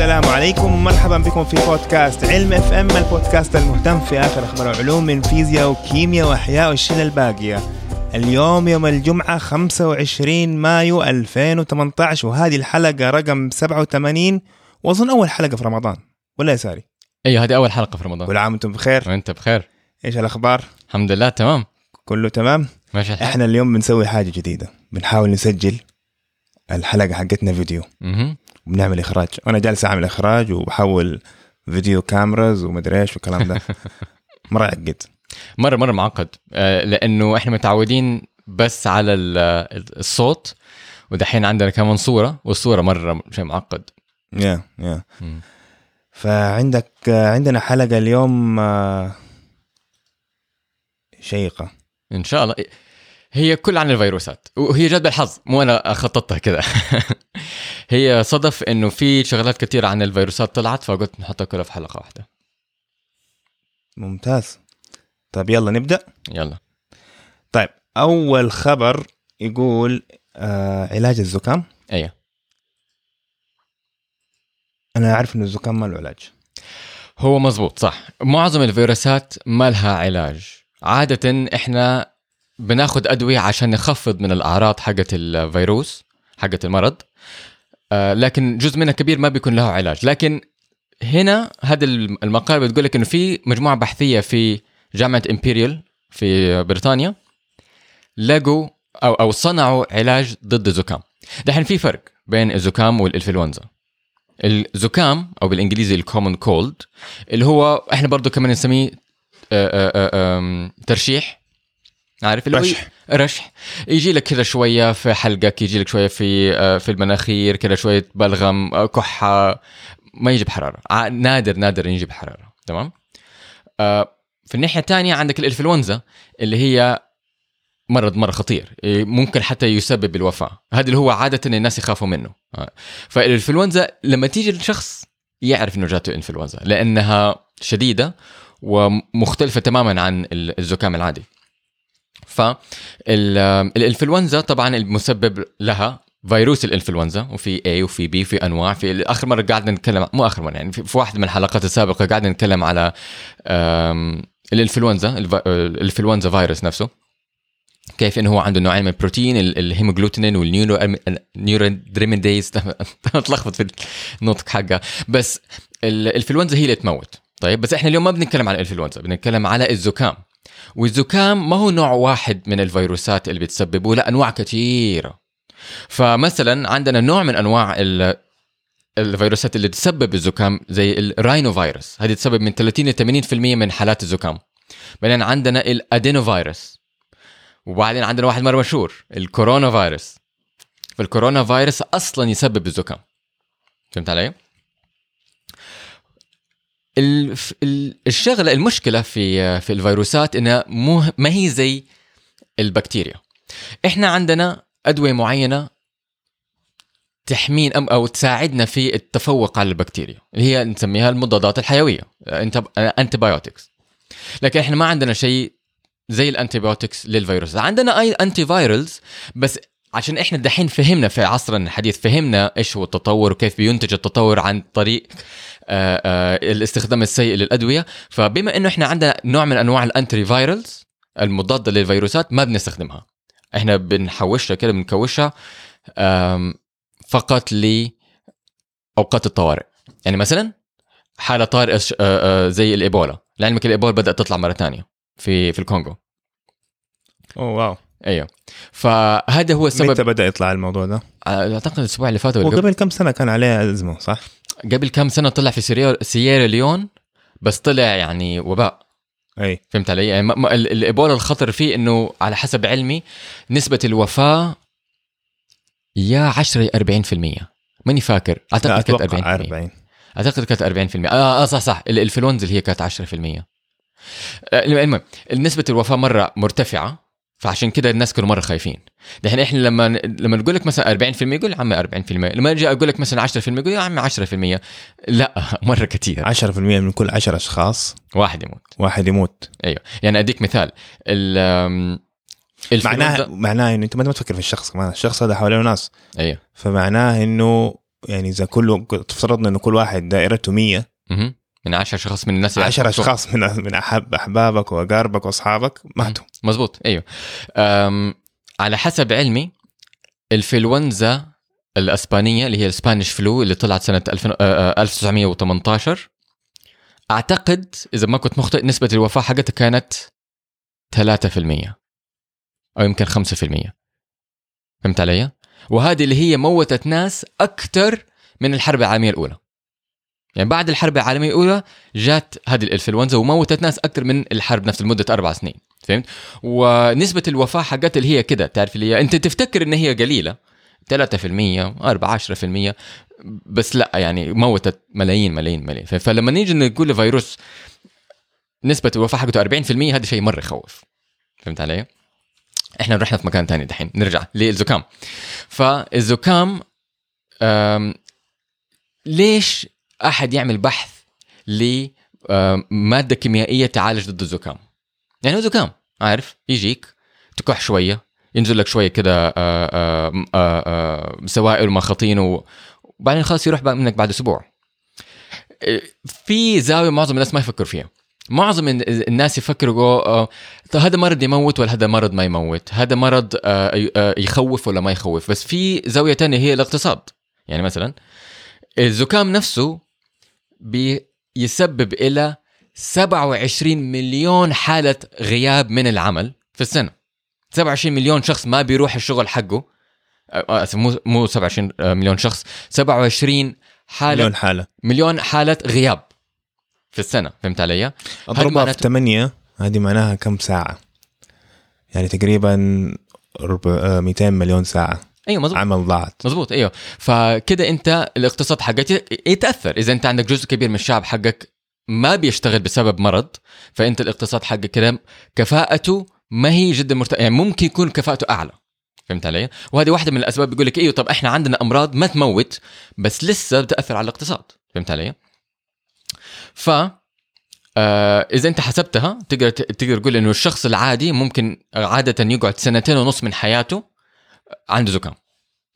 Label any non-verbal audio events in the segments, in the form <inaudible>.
السلام عليكم ومرحبا بكم في بودكاست علم FM البودكاست المهتم في آخر أخبار العلوم من فيزياء وكيمياء وأحياء والشلة الباقية. اليوم يوم الجمعة 25 مايو 2018 وهذه الحلقة رقم 87 وأظن أول حلقة في رمضان ولا يا ساري؟ أيوه هذه أول حلقة في رمضان كل عام وأنتم بخير وانت بخير إيش الأخبار؟ الحمد لله تمام كله تمام؟ ماشي الحال إحنا اليوم بنسوي حاجة جديدة بنحاول نسجل الحلقة حقتنا فيديو. وبنعمل إخراج. وأنا جالس أعمل إخراج وبحول فيديو كاميراز ومدري إيش والكلام ده. <laughs> مرة يعقد مره مرة معقد. آه، لأنه إحنا متعودين بس على ال- الصوت ودحين عندنا كمان صورة والصورة مرة شيء معقد. يا يا. مم. فعندك عندنا حلقة اليوم آه، شيقة. إن شاء الله. هي كل عن الفيروسات. وهي جد بالحظ مو أنا خططتها كذا <laughs> هي صدف إنه في شغلات كثيره عن الفيروسات طلعت فقلت نحطها كلها في حلقة واحدة. ممتاز. طيب يلا نبدأ؟ يلا. طيب أول خبر يقول آه علاج الزكام. أيوه. أنا أعرف إنه الزكام ما له علاج. هو مزبوط صح. معظم الفيروسات ما لها علاج. عادة إحنا بناخد أدوية عشان نخفض من الأعراض حقت الفيروس حقت المرض. آه لكن جزء منها كبير ما بيكون له علاج. لكن هنا هذا المقال بتقول لك إنه في مجموعة بحثية في جامعة امبيريال في بريطانيا لقوا أو أو صنعوا علاج ضد الزكام دحين في فرق بين الزكام والإنفلونزا. الزكام أو بالإنجليزي الكومن كولد اللي هو إحنا برضو كمان نسميه آه، آه، ترشيح عارف اللي رشح. رشح. يجي لك كذا شوية في حلقك يجي لك شوية في آه، في المناخير كذا شوية بلغم آه، كحة ما يجي بحرارة. ع- نادر نادر يجي بحرارة. تمام؟ آه، في الناحية الثانية عندك الإنفلونزا اللي هي مرض مره خطير. إيه، ممكن حتى يسبب الوفاة. هذا اللي هو عادة الناس يخافوا منه. فالإنفلونزا لما تيجي الشخص يعرف إنه جاته إنفلونزا لأنها شديدة ومختلفة تماما عن ال- الزكام العادي. فالانفلونزا طبعا المسبب لها فيروس الإنفلونزا وفي A وفي B في أنواع في آخر مرة قعدنا نتكلم مو آخر مرة يعني في واحدة من الحلقات السابقة قعدنا نتكلم على الإنفلونزا الإنفلونزا فيروس نفسه كيف إنه هو عنده نوعين من البروتين ال- ال hemagglutinin وال neuro neuraminidase <laughs> اتلخبط في النطق حقها بس ال- الإنفلونزا هي اللي تموت. طيب بس إحنا اليوم ما بنتكلم على الإنفلونزا بنتكلم على الزكام. والزكام ما هو نوع واحد من الفيروسات اللي بتسببه لا انواع كثيره فمثلا عندنا نوع من أنواع ال الفيروسات اللي تسبب الزكام زي ال rhinovirus هذه تسبب من 30 ل 80% من حالات الزكام. بعدين عندنا الادينو فيروس وبعدين عندنا واحد مرة مشهور الكورونا فيروس. فالكورونا فيروس أصلا يسبب الزكام. فهمت علي؟ ال- ال- الشغلة المشكلة في في الفيروسات إنها مو ما هي زي البكتيريا. إحنا عندنا أدوية معينة تحمين أو تساعدنا في التفوق على البكتيريا اللي هي نسميها المضادات الحيوية antibiotics لكن إحنا ما عندنا شيء زي ال antibiotics للفيروس. عندنا أي antivirals بس عشان إحنا دحين فهمنا في عصرنا الحديث فهمنا إيش هو التطور وكيف بينتج التطور عن طريق آه، آه، الاستخدام السيء للأدوية. فبما إنه إحنا عندنا نوع من أنواع ال antivirals المضادة للفيروسات ما بنستخدمها. إحنا بنحوشها كده بنكوشها فقط لأوقات الطوارئ. يعني مثلا حالة طارئة آه، زي الإيبولا. لعلمك الإيبولا بدأت تطلع مرة ثانية في في الكونغو. أوه wow. أيوه. فهذا هو متى السبب. بدأ يطلع الموضوع ده؟ أعتقد الأسبوع اللي فات ولا قبل, وقبل كم سنة كان عليه أزمة صح؟ قبل كم سنة طلع في سيريا سييرا ليون بس طلع يعني وباء. أي. فهمت علي؟ يعني الإيبولا الخطر فيه إنه على حسب علمي نسبة الوفاة يا 10 يا 40% ماني فاكر. أعتقد كانت أتوقع 40% 40 أعتقد كانت 40% آه, آه صح صح. ال- الانفلونزا اللي هي كانت 10% آه، المهم نسبة الوفاة مرة مرتفعة. فعشان كده الناس كانوا مرة خايفين. دحين إحنا لما لما نقول لك مثلا 40% يقول عمي 40% لما أجي أقول لك مثلا 10% يقول يا عمي 10% لا <laughs> مرة كثير 10% من كل 10 أشخاص؟ واحد يموت. واحد يموت. أيوه. يعني أديك مثال ال آم، معناه الفلونزا- معناه إنه أنت ما تفكر في الشخص كمان الشخص هذا حواليه ناس. أيوه. فمعناه إنه يعني إذا كله افترضنا إنه كل واحد دائرته 100 مهم. من 10 أشخاص من الناس اللي 10 عاشوا. أشخاص من من أحب أحبابك وأقاربك وأصحابك؟ ماتوا مزبوط أيوه. على حسب علمي الفلونزا الأسبانية اللي هي الاسبانيش فلو اللي طلعت سنة 2000 آه، آه، 1918 أعتقد إذا ما كنت مخطئ نسبة الوفاة حقتها كانت 3% أو يمكن 5% فهمت علي؟ وهذه اللي هي موتت ناس أكثر من الحرب العالمية الأولى. يعني بعد الحرب العالمية الأولى جات هذه الإنفلونزا وموتت ناس أكثر من الحرب نفس لمده أربع سنين فهمت؟ ونسبة الوفاة حقتها اللي هي كده تعرف اللي هي أنت تفتكر إن هي قليلة؟ 3% 4 10% بس لا يعني موتت ملايين ملايين ملايين. فلما نيجي نقول لفيروس نسبة الوفاة حقته 40% هذا شيء مرة يخوف. فهمت علي؟ إحنا رحنا في مكان تاني دحين. نرجع للزكام. فالزكام ليش أحد يعمل بحث لماده كيميائية تعالج ضد الزكام. يعني هو زكام عارف؟ يجيك تكح شوية ينزل لك شوية كده آه، آه، آه، آه، سوائل ومخاطين وبعدين خلاص يروح منك بعد أسبوع. آه، في زاوية معظم الناس ما يفكروا فيها. معظم الن- الناس يفكروا آه، طيب هذا مرض يموت ولا هذا مرض ما يموت؟ هذا مرض آه، آه، يخوف ولا ما يخوف؟ بس في زاوية تانية هي الاقتصاد. يعني مثلا الزكام نفسه بيسبب إلى 27 مليون حالة غياب من العمل في السنة. 27 مليون شخص ما بيروح الشغل حقه. آه، آسف مو مو 27 مليون شخص. 27 حاله مليون حالة. مليون حالة غياب في السنة فهمت علي؟ اضربها في معناته- 8 هذه معناها كم ساعة؟ يعني تقريبا ربع آه، 200 مليون ساعة. أيوه مظبوط. عمل ضاعت. مظبوط أيوه. فكده أنت الاقتصاد حقك يتأثر. إذا أنت عندك جزء كبير من الشعب حقك ما بيشتغل بسبب مرض فأنت الاقتصاد حقك كده كفاءته ما هي جدا مرتفعه يعني ممكن يكون كفاءته أعلى. فهمت علي؟ وهذه واحدة من الأسباب بيقول لك أيوه طب إحنا عندنا أمراض ما تموت بس لسه بتأثر على الاقتصاد. فهمت علي؟ ف آه إذا أنت حسبتها تقدر تقدر تقول إنه الشخص العادي ممكن عادة يقعد سنتين ونص من حياته عنده زكام.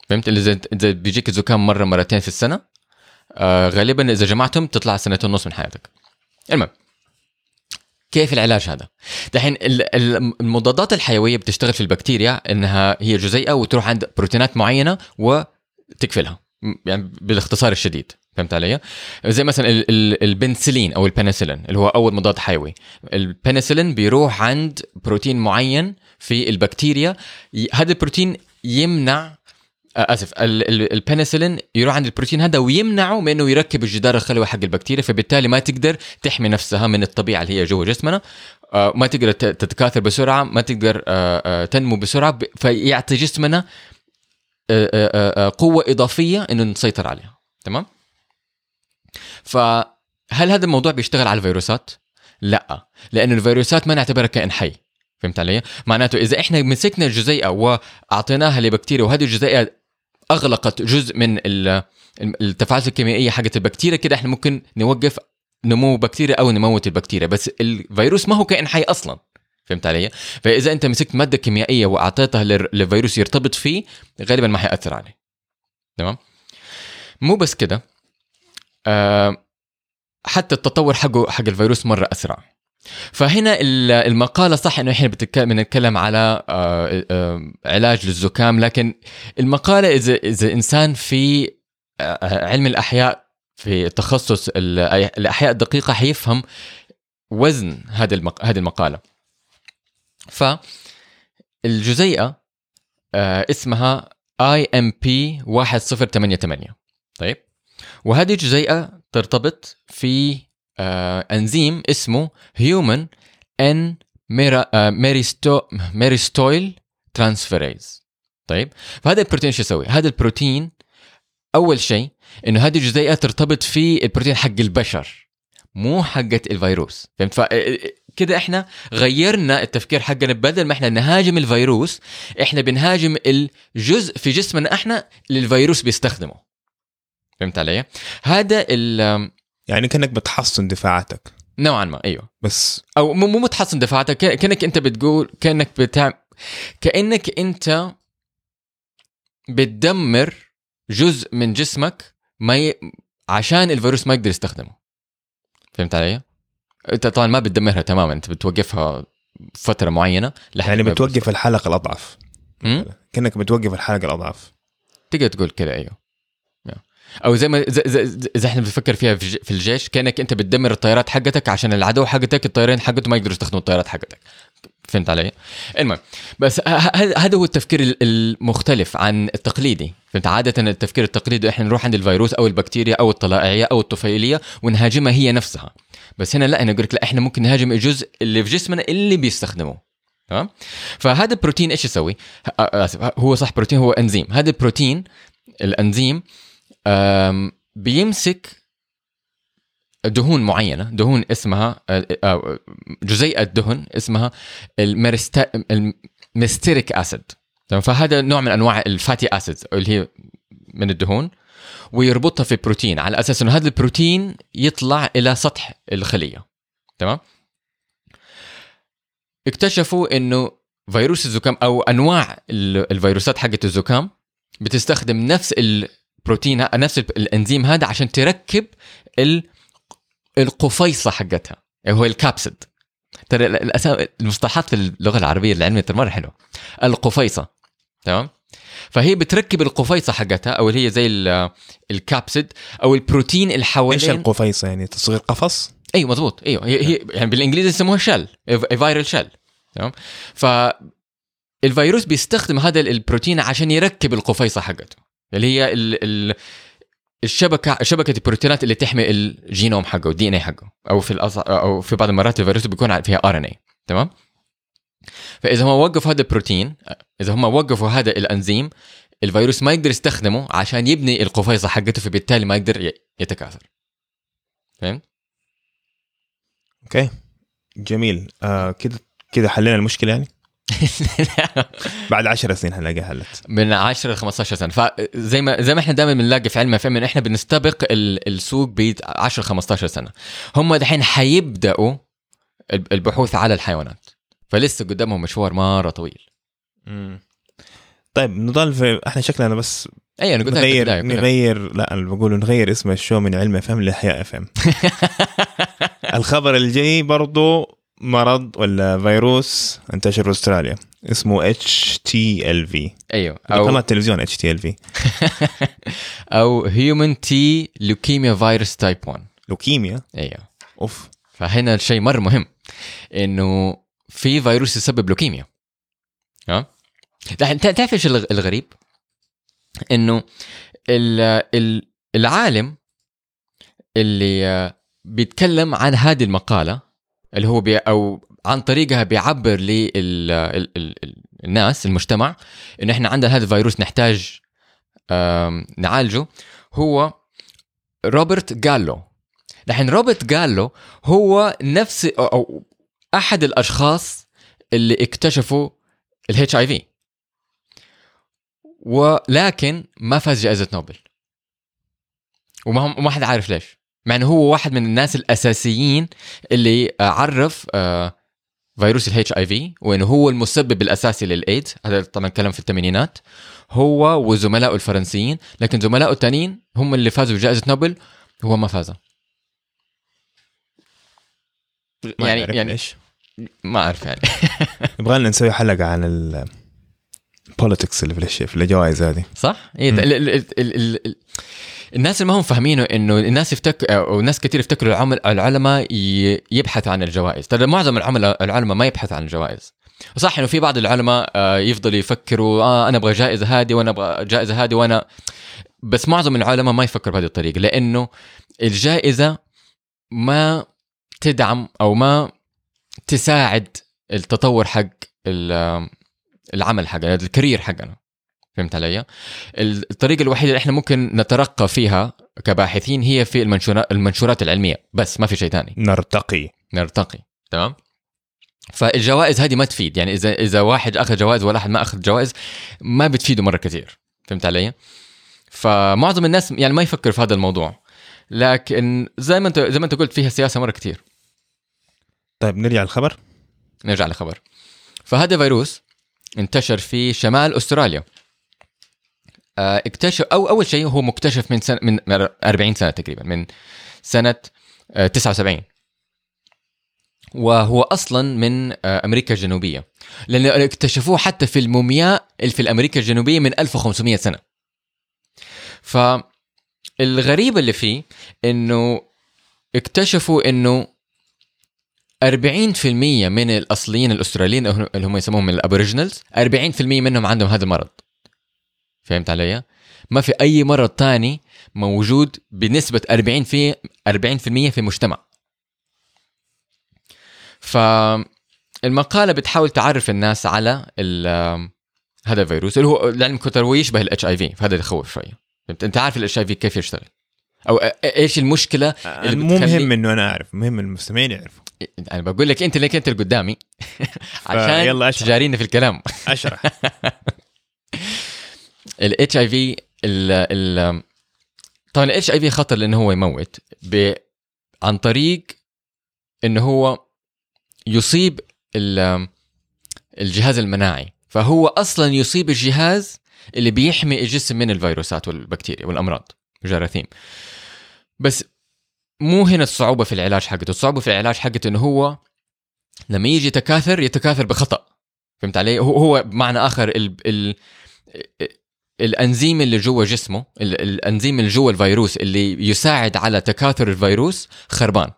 فهمت؟ اللي بيجيك الزكام مرة مرتين في السنة آه غالبا إذا جمعتهم تطلع سنتين ونص من حياتك. المهم كيف العلاج هذا؟ دحين ال- ال- المضادات الحيوية بتشتغل في البكتيريا إنها هي جزيئة وتروح عند بروتينات معينة وتقفلها يعني بالاختصار الشديد. فهمت علي؟ زي مثلا ال- ال- البنسلين أو البنسلين اللي هو أول مضاد حيوي. البنسلين بيروح عند بروتين معين في البكتيريا. هذا البروتين يمنع آه، آسف ال- ال- البنسلين يروح عند البروتين هذا ويمنعه من إنه يركب الجدار الخلوي حق البكتيريا فبالتالي ما تقدر تحمي نفسها من الطبيعة اللي هي جوا جسمنا آه، ما تقدر تتكاثر بسرعة ما تقدر آه، تنمو بسرعة فيعطي جسمنا قوة إضافية إنه نسيطر عليها تمام؟ فهل هذا الموضوع بيشتغل على الفيروسات؟ لا لأنه الفيروسات ما نعتبرها كائن حي. فهمت علي؟ معناته إذا إحنا مسكنا الجزيئة وأعطيناها لبكتيريا وهذه الجزيئة أغلقت جزء من ال- التفاعلات الكيميائية حقت البكتيريا كده إحنا ممكن نوقف نمو بكتيريا أو نموت البكتيريا. بس الفيروس ما هو كائن حي أصلا. فهمت علي؟ فإذا أنت مسكت مادة كيميائية وأعطيتها لل- للفيروس يرتبط فيه غالبا ما حيأثر عليه. تمام؟ مو بس كده آه حتى التطور حقه حق الفيروس مرة أسرع. فهنا ال- المقالة صح إنه إحنا بنتكلم على آه، آه، علاج للزكام لكن المقالة إذا إذا إنسان في آه، علم الأحياء في تخصص ال- الأحياء الدقيقة حيفهم وزن هذه المق... هذه المقالة. فالجزيئة آه، اسمها IMP 1088 طيب. وهذه الجزيئة ترتبط في آه انزيم اسمه هيومن ان myristo myristoyl transferase طيب فهذا البروتين شو يسوي؟ هذا البروتين أول شيء إنه هذه الجزيئة ترتبط في البروتين حق البشر مو حقة الفيروس فهمت ف كده إحنا غيرنا التفكير حقنا بدل ما إحنا نهاجم الفيروس إحنا بنهاجم الجزء في جسمنا إحنا اللي الفيروس بيستخدمه فهمت علي؟ هذا ال- يعني كأنك بتحصن دفاعاتك. نوعا ما أيوه. بس. أو مو مو متحصن دفاعاتك كأنك أنت بتقول كأنك بتعمل كأنك أنت بتدمر جزء من جسمك ما ي... عشان الفيروس ما يقدر يستخدمه. فهمت علي؟ أنت طبعا ما بتدمرها تماما أنت بتوقفها فترة معينة لحد يعني بتوقف الحلقة الأضعف؟ كأنك بتوقف الحلقة الأضعف. تقدر تقول كده أيوه. أو زي ما زي إحنا بنفكر فيها في, الجيش كأنك أنت بتدمر الطيارات حقتك عشان العدو حقتك الطيارين حقته ما يقدروا يستخدموا الطيارات حقتك فهمت علي؟ المهم بس هذا هو التفكير ال- المختلف عن التقليدي. فهمت؟ عادة التفكير التقليدي إحنا نروح عند الفيروس أو البكتيريا أو الطلائعية أو الطفيلية ونهاجمها هي نفسها. بس هنا لا أنا أقول لك لا إحنا ممكن نهاجم الجزء اللي في جسمنا اللي بيستخدمه تمام؟ فهذا البروتين إيش يسوي؟ هو صح بروتين هو إنزيم. هذا البروتين الإنزيم بيمسك دهون معينة دهون اسمها آه، آه، جزيئه دهن اسمها أسيد. تمام؟ فهذا نوع من أنواع الفاتي اسيد اللي هي من الدهون ويربطها في بروتين على أساس إنه هذا البروتين يطلع إلى سطح الخلية. تمام؟ اكتشفوا إنه فيروس الزكام أو أنواع ال- الفيروسات حقت الزكام بتستخدم نفس البروتين ه- نفس ال- الإنزيم هذا عشان تركب ال- القفيصة حقتها اللي هو الكابسيد. ترى ال- الأسا- المصطلحات في اللغة العربية العلمية ترى مرة حلوة. القفيصة تمام؟ فهي بتركب القفيصة حقتها أو اللي هي زي ال- الكابسيد أو البروتين اللي إيش حوالين القفيصة يعني؟ تصغير قفص؟ أيوه مضبوط أيوه هي, هي يعني بالإنجليزي يسموها شل viral shell تمام؟ ف الفيروس بيستخدم هذا البروتين عشان يركب القفيصة حقته. اللي هي ال ال الشبكة شبكة البروتينات اللي تحمي الجينوم حقه ال DNA حقه أو في الأص... أو في بعض المرات الفيروس بيكون فيها RNA تمام؟ فإذا هم وقفوا هذا البروتين إذا هم وقفوا هذا الأنزيم الفيروس ما يقدر يستخدمه عشان يبني القفيصة حقته فبالتالي ما يقدر يتكاثر. فهمت؟ أوكي. جميل. آه كده كده حلينا المشكلة يعني؟ <laughs> بعد 10 سنين حنلاقيها حلت من 10 ل 15 سنة. فزي ما زي ما إحنا دائما بنلاقي في علم فهم إحنا بنستبق ال- السوق ب 10 15 سنة. هم دحين حيبدأوا الب- البحوث على الحيوانات. فلسه قدامهم مشوار مرة طويل. طيب نضل في إحنا شكلنا بس أي أنا قلت نغير. نغير لا أنا بقول نغير اسم ال show من علم FM لأحياء FM <laughs> الخبر الجاي برضو مرض ولا فيروس انتشر في أستراليا. اسمه HTLV أيوه. قناه <laughs> أو التلفزيون HTLV أو human T leukemia virus type 1 لوكيميا؟ أيوه. أوف. فهنا الشيء مرة مهم إنه في فيروس يسبب لوكيميا. ها؟ تعرف إيش الغ- الغريب؟ إنه ال- ال- العالم اللي آه، بيتكلم عن هذه المقالة اللي هو بي أو عن طريقها بيعبر للناس المجتمع إنه إحنا عندنا هذا الفيروس نحتاج نعالجه. هو روبرت جالو. دحين روبرت جالو هو نفس أو أحد الأشخاص اللي اكتشفوا ال HIV ولكن ما فاز جائزة نوبل. وما هم- وما حد عارف ليش. مع إنه هو واحد من الناس الأساسيين اللي آه، عرف آه، فيروس ال HIV وإنه هو المسبب الأساسي للإيدز. هذا طبعا كلام في الثمانينات. هو وزملائه الفرنسيين لكن زملائه الثانيين هم اللي فازوا بجائزة نوبل هو ما فاز. ما يعني يعني إيش. ما أعرف يعني. <laughs> يبغى لنا نسوي حلقة عن ال البوليتكس اللي في الجوائز هذه. صح؟ إيه الناس اللي ما هم فاهمينه إنه الناس يفتك أو ناس كثير يفتكروا العمل العلماء ي- يبحثوا عن الجوائز، ترى معظم العملاء العلماء ما يبحثوا عن الجوائز. صح إنه في بعض العلماء آه، يفضلوا يفكروا آه أنا أبغى جائزة هذه وأنا أبغى جائزة هذه وأنا بس معظم العلماء ما يفكروا بهذه الطريقة لأنه الجائزة ما تدعم أو ما تساعد التطور حق ال- العمل حقنا الكارير حقنا فهمت علي؟ الطريقة الوحيدة اللي إحنا ممكن نترقى فيها كباحثين هي في المنشورات العلمية بس ما في شيء ثاني نرتقي نرتقي تمام؟ فالجوائز هذه ما تفيد يعني إذا إذا واحد أخذ جوائز ولا احد ما أخذ جوائز ما بتفيده مرة كثير فهمت علي؟ فمعظم الناس يعني ما يفكر في هذا الموضوع لكن زي ما أنت زي ما أنت قلت فيها سياسة مرة كثير طيب نرجع للخبر نرجع لخبر فهذا فيروس انتشر في شمال أستراليا اكتشف أو أول شيء هو مكتشف من سنه من 40 سنة تقريبا من سنة آه، 79 وهو أصلا من آه، أمريكا الجنوبية. لأن اكتشفوه حتى في المومياء في أمريكا الجنوبية من 1500 سنة. فالغريب اللي فيه إنه اكتشفوا إنه 40% من الأصليين الأستراليين اللي هم يسموهم الأبوريجينالز 40% منهم عندهم هذا المرض. فهمت علي؟ ما في أي مرض تاني موجود بنسبة 40 في 40% في المجتمع. فالمقاله بتحاول تعرف الناس على هذا الفيروس اللي هو لعلم كتر هو يشبه ال HIV فهذا اللي يخوف شوية فهمت؟ أنت عارف ال HIV كيف يشتغل؟ أو إيش المشكلة اللي مو مهم إنه أنا أعرف مهم المستمعين يعرفوا. أنا بقول لك أنت ليك انت اللي قدامي. <laughs> عشان يلا. تجارينا في الكلام. أشرح. <laughs> الاتش اي في طبعا الاتش اي في خطر لأنه هو يموت ب... عن طريق إنه هو يصيب ال... الجهاز المناعي. فهو أصلا يصيب الجهاز اللي بيحمي الجسم من الفيروسات والبكتيريا والأمراض الجراثيم. بس مو هنا الصعوبة في العلاج حقته. الصعوبة في العلاج حقته إنه هو لما يجي يتكاثر يتكاثر بخطأ. فهمت علي؟ هو هو بمعنى آخر ال... ال... الأنزيم اللي جوا جسمه ال- الأنزيم اللي جوا الفيروس اللي يساعد على تكاثر الفيروس خربان.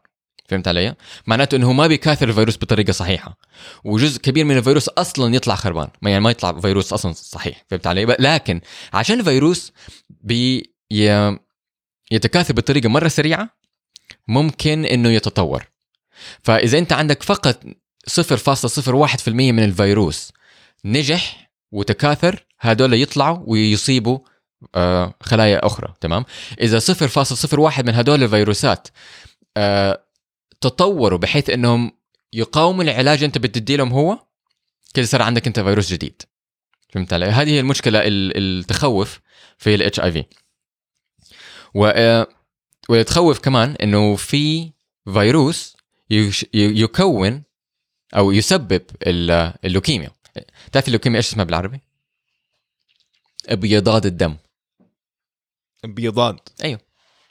فهمت علي؟ معناته إنه ما بيكاثر الفيروس بطريقة صحيحة. وجزء كبير من الفيروس أصلا يطلع خربان. يعني ما يطلع فيروس أصلا صحيح. فهمت علي؟ لكن عشان الفيروس بي يتكاثر بطريقة مرة سريعة ممكن إنه يتطور. فإذا أنت عندك فقط 0.01% من الفيروس نجح وتكاثر هذول يطلعوا ويصيبوا آه، خلايا أخرى تمام؟ إذا 0.01 من هذول الفيروسات آه، تطوروا بحيث إنهم يقاوموا العلاج أنت بتدي لهم هو كده صار عندك أنت فيروس جديد. فهمت علي؟ هذه هي المشكلة ال- التخوف في الاتش اي في و آه، واللي تخوف كمان إنه في فيروس يكون أو يسبب ال- اللوكيميا. تعرف اللوكيميا إيش اسمها بالعربي؟ ابيضاض الدم. بيضاض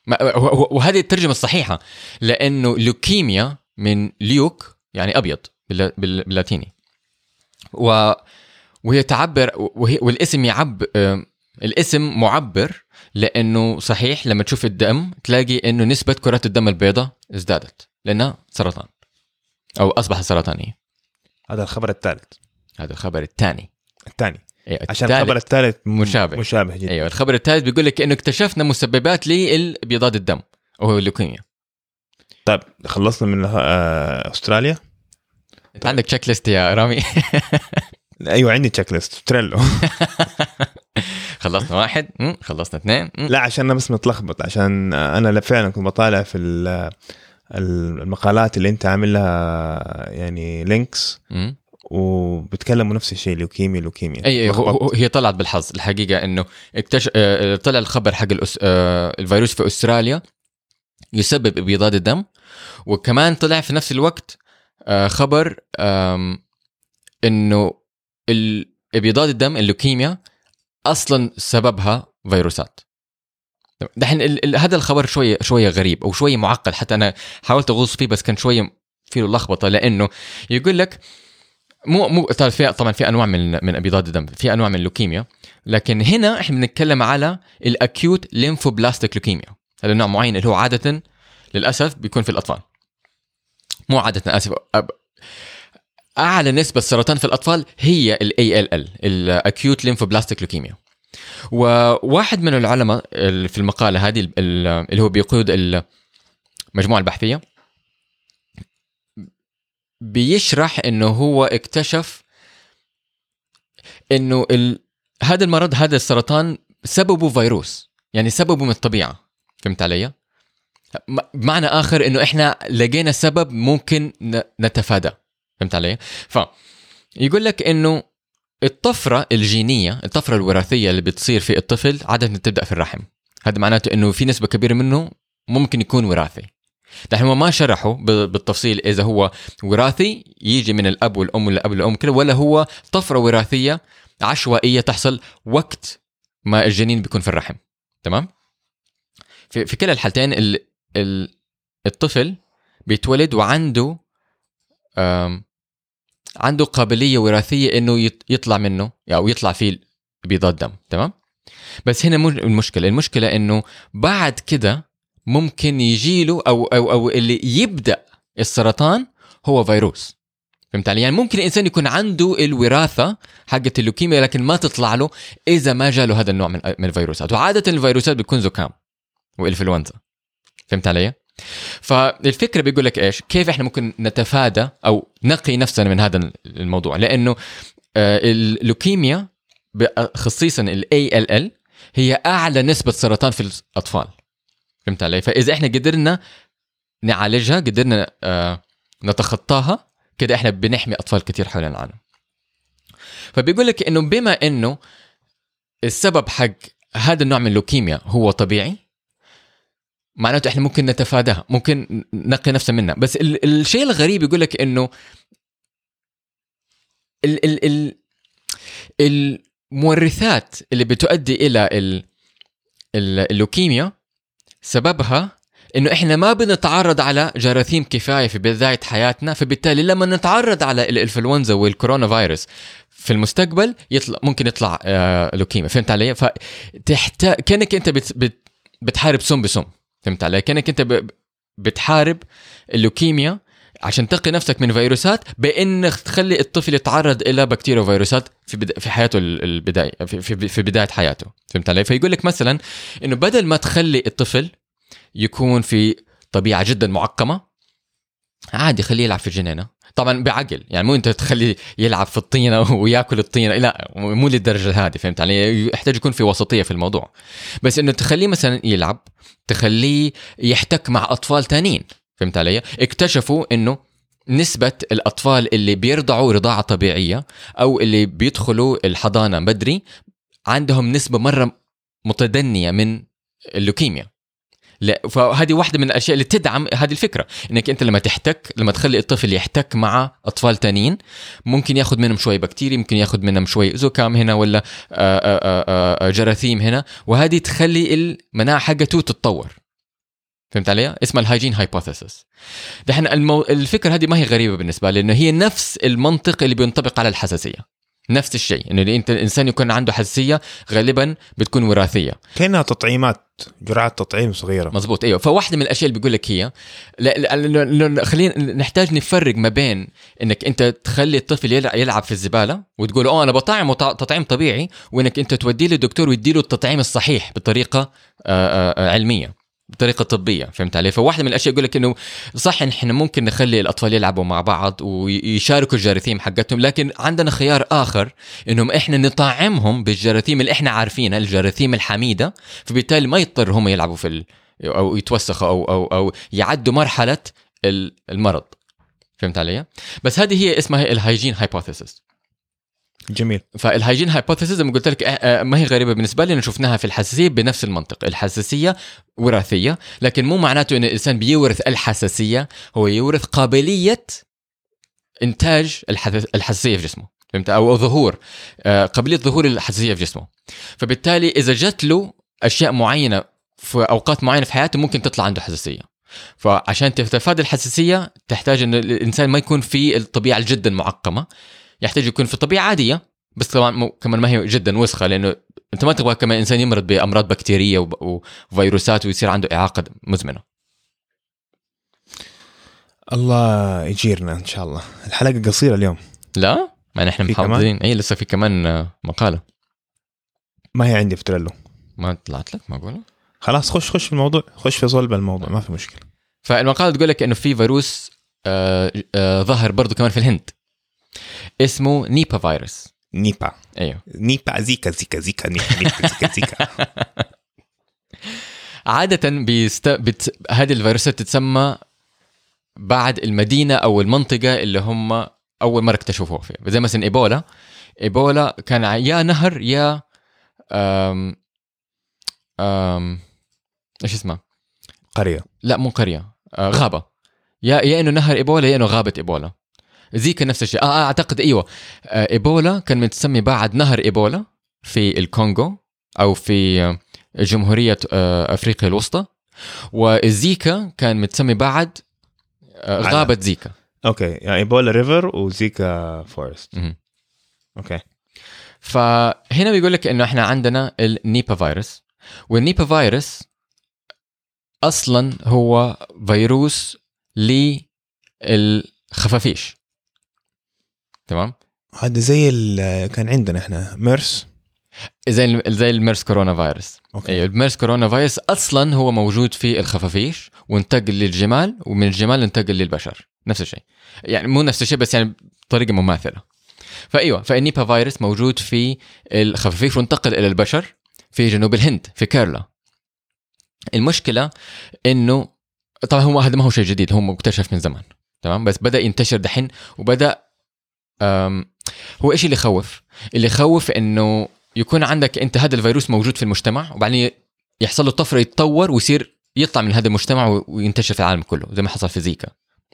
ما- وه- وه- وهذه الترجمة الصحيحة لأنه لوكيميا من leuk يعني أبيض بال- بال- باللاتيني. و وهي تعبر وهي والاسم يعب الاسم معبر لأنه صحيح لما تشوف الدم تلاقي إنه نسبة كرات الدم البيضاء ازدادت لأنها سرطان أو أصبحت سرطانية. هذا الخبر الثالث. هذا الخبر الثاني. الثاني. أيوة عشان. الخبر الثالث مشابه. مشابه جدا أيوه الخبر الثالث بيقول لك إنه اكتشفنا مسببات لابيضاض الدم وهو اللوكيميا طيب خلصنا من آه، أستراليا أنت عندك checklist يا رامي <laughs> أيوه عندي checklist Trello <laughs> خلصنا واحد. خلصنا اثنين. لا عشان أنا بس متلخبط عشان أنا فعلا كنت بطالع في ال- المقالات اللي أنت عامل لها يعني links. وبتكلموا نفس الشيء لوكيميا لوكيميا أي. هو- هي طلعت بالحظ الحقيقة إنه اكتشف آه، طلع الخبر حق الأس... آه، الفيروس في أستراليا يسبب ابيضاض الدم وكمان طلع في نفس الوقت آه، خبر إنه ابيضاض الدم اللوكيميا أصلا سببها فيروسات دحين هذا الخبر شوية شوية غريب أو شوية معقد حتى أنا حاولت أغوص فيه بس كان شوية فيه لخبطة لأنه يقول لك مو مو طبعا في طبعا في أنواع من من ابيضاض الدم في أنواع من اللوكيميا لكن هنا إحنا بنتكلم على ال acute lymphoblastic leukemia هذا نوع معين اللي هو عادة للأسف بيكون في الأطفال. مو عادة اسف أعلى نسبة سرطان في الأطفال هي ال ALL ال acute lymphoblastic leukemia. وواحد من العلماء ال- في المقالة هذه ال- ال- اللي هو بيقود المجموعه البحثية بيشرح إنه هو اكتشف إنه ال... هذا المرض هذا السرطان سببه فيروس يعني سببه من الطبيعة فهمت علي؟ بمعنى آخر إنه إحنا لقينا سبب ممكن ن- نتفاداه فهمت علي؟ ف يقول لك إنه الطفرة الجينية الطفرة الوراثية اللي بتصير في الطفل عادة تبدأ في الرحم هذا معناته إنه في نسبة كبيرة منه ممكن يكون وراثي دحين ما شرحوا بالتفصيل إذا هو وراثي يجي من الأب والأم والأب والأم كده ولا هو طفرة وراثية عشوائية تحصل وقت ما الجنين بيكون في الرحم. تمام؟ في, في كلا الحالتين ال ال الطفل بيتولد وعنده عنده قابلية وراثية إنه يط- يطلع منه أو يطلع فيه بيضات دم. تمام؟ بس هنا المشكلة المشكلة إنه بعد كده ممكن يجيله أو أو أو اللي يبدأ السرطان هو فيروس فهمت علي؟ يعني ممكن الإنسان يكون عنده الوراثة حقت اللوكيميا لكن ما تطلع له إذا ما جاله هذا النوع من الفيروسات، وعادة الفيروسات بتكون زكام وإنفلونزا. فهمت علي؟ فالفكرة بيقول لك إيش؟ كيف إحنا ممكن نتفادى أو نقي نفسنا من هذا الموضوع؟ لأنه آه، اللوكيميا خصيصا ال ALL هي أعلى نسبة سرطان في الأطفال. فهمت علي؟ فإذا إحنا قدرنا نعالجها قدرنا آه، نتخطاها كده إحنا بنحمي أطفال كتير حول العالم فبيقول لك إنه بما إنه السبب حق هذا النوع من اللوكيميا هو طبيعي معناته إحنا ممكن نتفاداها ممكن نقي نفسنا منها بس ال- الشيء الغريب يقول لك إنه ال ال ال المورثات اللي بتؤدي إلى ال ال- اللوكيميا سببها إنه إحنا ما بنتعرض على جراثيم كفاية في بداية حياتنا فبالتالي لما نتعرض على الإنفلونزا والكورونا فيروس في المستقبل يطلع ممكن يطلع آه لوكيميا. فهمت علي؟ فتحتاج كأنك أنت بت بت بتحارب سم بسم. فهمت علي؟ كأنك أنت ب- بتحارب اللوكيميا عشان تقي نفسك من فيروسات بإنك تخلي الطفل يتعرض إلى بكتيريا وفيروسات في بدا في حياته ال- البداية في, في, في بداية حياته. فهمت علي؟ فيقول لك مثلا إنه بدل ما تخلي الطفل يكون في طبيعة جدا معقمة عادي خليه يلعب في الجنينة. طبعا بعقل يعني مو أنت تخليه يلعب في الطينة <laughs> ويأكل الطينة لا مو للدرجة هذه فهمت علي؟ يحتاج يكون في وسطية في الموضوع. بس إنه تخليه مثلا يلعب تخليه يحتك مع أطفال تانيين. فهمت علي؟ اكتشفوا إنه نسبة الأطفال اللي بيرضعوا رضاعة طبيعية أو اللي بيدخلوا الحضانة بدري عندهم نسبة مرة متدنية من اللوكيميا. لا فهذه واحدة من الأشياء اللي تدعم هذه الفكرة. إنك أنت لما تحتك لما تخلي الطفل يحتك مع أطفال تانيين ممكن ياخذ منهم شوي بكتيريا ممكن ياخذ منهم شوي زكام هنا ولا آه، آه، آه، جراثيم هنا وهذه تخلي المناعة حقته تتطور. فهمت علي؟ اسمها ال hygiene hypothesis. دحين المو... الفكرة هذه ما هي غريبة بالنسبة لي لأنه هي نفس المنطق اللي بينطبق على الحساسية. نفس الشيء إنه انت الانسان يكون عنده حساسية غالبا بتكون وراثية كأنها تطعيمات جرعات تطعيم صغيرة مزبوط أيوه فواحدة من الأشياء اللي بيقول لك هي خلينا نحتاج نفرق ما بين إنك أنت تخلي الطفل يلع- يلعب في الزبالة وتقول آه أنا بطعم وط- تطعيم طبيعي وإنك أنت توديه للدكتور ويديله التطعيم الصحيح بطريقة آه، آه، علمية بطريقة طبية فهمت علي؟ فواحدة من الأشياء يقول لك إنه صح إحنا ممكن نخلي الأطفال يلعبوا مع بعض ويشاركوا الجراثيم حقتهم لكن عندنا خيار آخر إنهم إحنا نطعمهم بالجراثيم اللي إحنا عارفينها الجراثيم الحميدة فبالتالي ما يضطر هم يلعبوا في ال... أو يتوسخوا أو أو أو يعدوا مرحلة ال- المرض. فهمت علي؟ بس هذه هي اسمها ال hygiene hypothesis. جميل. فال hygiene hypothesis زي ما قلت لك آه، آه، ما هي غريبة بالنسبة لي شفناها في الحساسية بنفس المنطق الحساسية وراثية لكن مو معناته إن الإنسان بيورث الحساسية هو يورث قابلية إنتاج الحساس- الحساسية في جسمه فهمت؟ أو ظهور آه، قابلية ظهور الحساسية في جسمه. فبالتالي إذا جت له أشياء معينة في أوقات معينة في حياته ممكن تطلع عنده حساسية. فعشان تتفادى الحساسية تحتاج إن الإنسان ما يكون في الطبيعة جدا معقمة. يحتاج يكون في طبيعه عادية بس طبعا كمان ما هي جدا وسخة لأنه أنت ما تبغى كمان إنسان يمرض بأمراض بكتيرية وفيروسات ويصير عنده إعاقة مزمنة. الله يجيرنا إن شاء الله. الحلقة قصيرة اليوم. لا؟ ما نحن؟ محافظين. اي لسه في كمان آه، مقالة. ما هي عندي في Trello. ما طلعت لك ما اقولها خلاص خش خش في الموضوع. خش في صلب الموضوع ما في مشكلة. فالمقالة تقول لك إنه في فيروس آه آه ظهر برضه كمان في الهند. اسمه Nipah virus. نيبا. أيوه. نيبا زيكا زيكا زيكا نيبا نيبا زيكا زيكا. <laughs> عادة بيست... بت... هذه الفيروسات تتسمى بعد المدينة أو المنطقة اللي هم أول مرة اكتشفوها فيها. زي مثلا إيبولا. إيبولا كان يا نهر يا أم... أم... إيش اسمه؟ قرية. لا مو قرية. آه غابة. يا يا إنه نهر إيبولا يا إنه غابة إيبولا. زيكا نفس الشيء. آه, آه أعتقد أيوه. آه إيبولا كان متسمي بعد نهر إيبولا في الكونغو أو في جمهورية آه، أفريقيا الوسطى. والزيكا كان متسمي بعد آه، غابة زيكا okay يعني Ebola River و Zika Forest. okay. فهنا بيقول لك إنه إحنا عندنا ال Nipah virus. وال Nipah virus أصلا هو فيروس للخفافيش. تمام؟ هذا زي كان عندنا إحنا ميرس زي ال- زي ال MERS coronavirus. okay. أيوه ال MERS coronavirus أصلا هو موجود في الخفافيش وانتقل للجمال ومن الجمال انتقل للبشر. نفس الشيء. يعني مو نفس الشيء بس يعني بطريقة مماثلة. فأيوة فال Nipah virus موجود في الخفافيش وانتقل إلى البشر في جنوب الهند في كيرلا. المشكلة إنه طبعا هو هذا ما هو شيء جديد هو مكتشف من زمان. تمام؟ بس بدأ ينتشر دحين وبدأ هو إيش اللي يخوف اللي يخوف إنه يكون عندك أنت هذا الفيروس موجود في المجتمع وبعدين يحصل له طفرة يتطور ويصير يطلع من هذا المجتمع وينتشر في العالم كله زي ما حصل في زيكا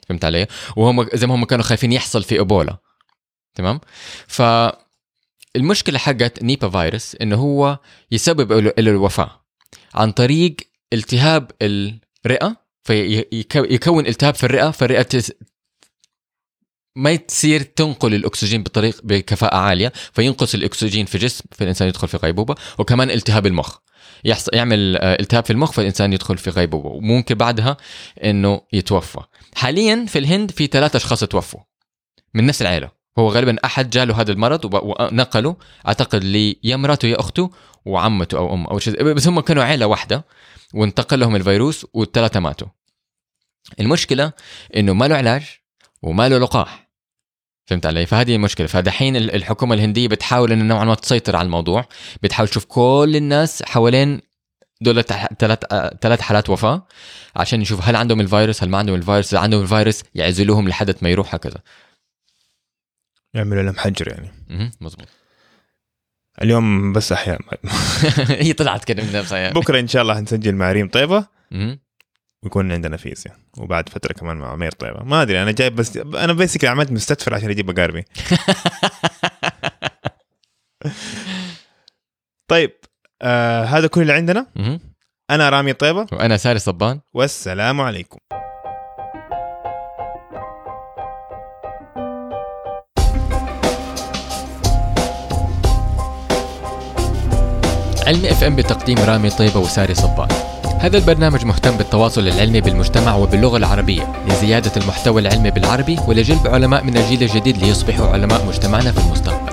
فهمت علي؟ وهم زي ما هم كانوا خايفين يحصل في إيبولا تمام؟ فالمشكلة حقت نيبا فيروس إنه هو يسبب له الوفاة عن طريق التهاب الرئة فيكون التهاب في الرئة فالرئة ما تصير تنقل الأكسجين بطريق بكفاءة عالية فينقص الأكسجين في جسم فالإنسان يدخل في غيبوبة وكمان التهاب المخ. يحصل يعمل آه، التهاب في المخ فالإنسان يدخل في غيبوبة وممكن بعدها إنه يتوفى. حاليا في الهند في ثلاثة أشخاص توفوا من نفس العائلة. هو غالبا أحد جاله هذا المرض ونقله أعتقد لي يا مراته يا أخته وعمته أو أم أو شيء بس هم كانوا عائلة واحدة وانتقل لهم الفيروس والثلاثة ماتوا. المشكلة إنه ما له علاج وما له لقاح. فهمت علي؟ فهذه المشكلة، فدحين ال- الحكومة الهندية بتحاول إنه نوعا ما تسيطر على الموضوع، بتحاول تشوف كل الناس حوالين دول ثلاث ثلاث حالات وفاة عشان يشوف هل عندهم الفيروس هل ما عندهم الفيروس، إذا عندهم الفيروس يعزلوهم لحد ما يروح هكذا. يعملوا لهم حجر يعني مهم، مظبوط. اليوم بس أحياء <laughs> هي طلعت كده من نفسها يعني. بكرة إن شاء الله حنسجل مع ريم طيبه. ويكون عندنا فيزياء وبعد فترة كمان مع عمير طيبة. ما أدري أنا جايب بس أنا بيسكلي عملت مستدفر عشان أجيب اقاربي <laughs> طيب آه هذا كل اللي عندنا. أنا رامي طيبة. وأنا ساري صبان. والسلام عليكم. علم إف إم بتقديم رامي طيبة وساري صبان. هذا البرنامج مهتم بالتواصل العلمي بالمجتمع وباللغة العربية لزيادة المحتوى العلمي بالعربي ولجلب علماء من الجيل الجديد ليصبحوا علماء مجتمعنا في المستقبل.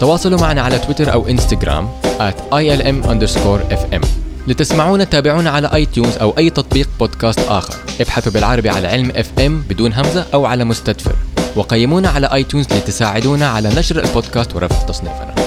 تواصلوا معنا على تويتر أو إنستغرام at ilm underscore fm لتسمعونا تابعونا على iTunes أو أي تطبيق بودكاست آخر. ابحثوا بالعربي على علم اف ام بدون همزة أو على مستدفر. وقيمونا على iTunes لتساعدونا على نشر البودكاست ورفع تصنيفنا.